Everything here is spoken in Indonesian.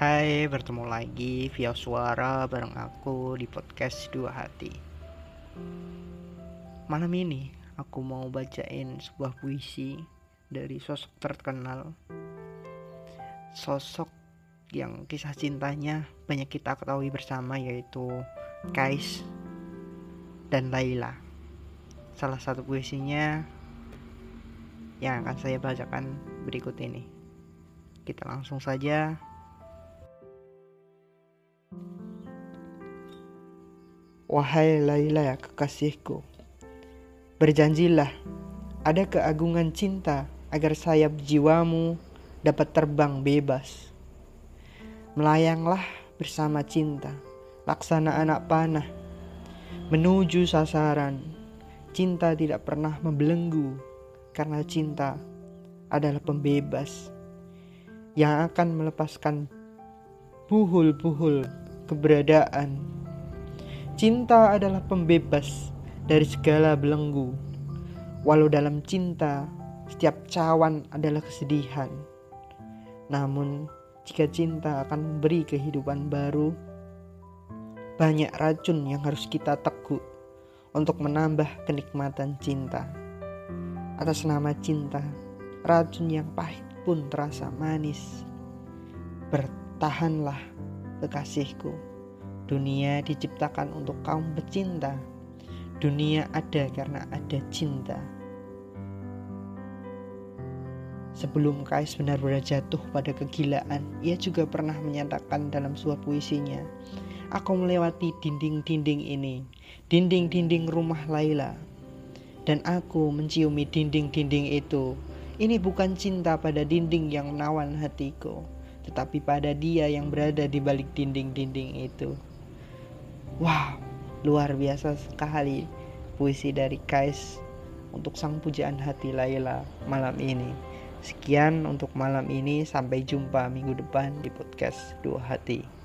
Hai, bertemu lagi via suara bareng aku di podcast Dua Hati. Malam ini aku mau bacain sebuah puisi dari sosok terkenal. Sosok yang kisah cintanya banyak kita ketahui bersama yaitu Kais dan Laila. Salah satu puisinya yang akan saya bacakan berikut ini. Kita langsung saja Wahai Laila kekasihku Berjanjilah ada keagungan cinta agar sayap jiwamu dapat terbang bebas Melayanglah bersama cinta laksana anak panah menuju sasaran Cinta tidak pernah membelenggu karena cinta adalah pembebas yang akan melepaskan buhul-buhul keberadaan. Cinta adalah pembebas dari segala belenggu. Walau dalam cinta, setiap cawan adalah kesedihan. Namun, jika cinta akan memberi kehidupan baru, banyak racun yang harus kita teguk untuk menambah kenikmatan cinta. Atas nama cinta, racun yang pahit pun terasa manis. Bertahanlah, kekasihku. Dunia diciptakan untuk kaum pecinta. Dunia ada karena ada cinta. Sebelum Kais benar-benar jatuh pada kegilaan, ia juga pernah menyatakan dalam sebuah puisinya, Aku melewati dinding-dinding ini, dinding-dinding rumah Laila, dan aku menciumi dinding-dinding itu. Ini bukan cinta pada dinding yang menawan hatiku, tetapi pada dia yang berada di balik dinding-dinding itu. Wow, luar biasa sekali puisi dari Kais untuk sang pujaan hati Laila malam ini. Sekian untuk malam ini, sampai jumpa minggu depan di podcast Dua Hati.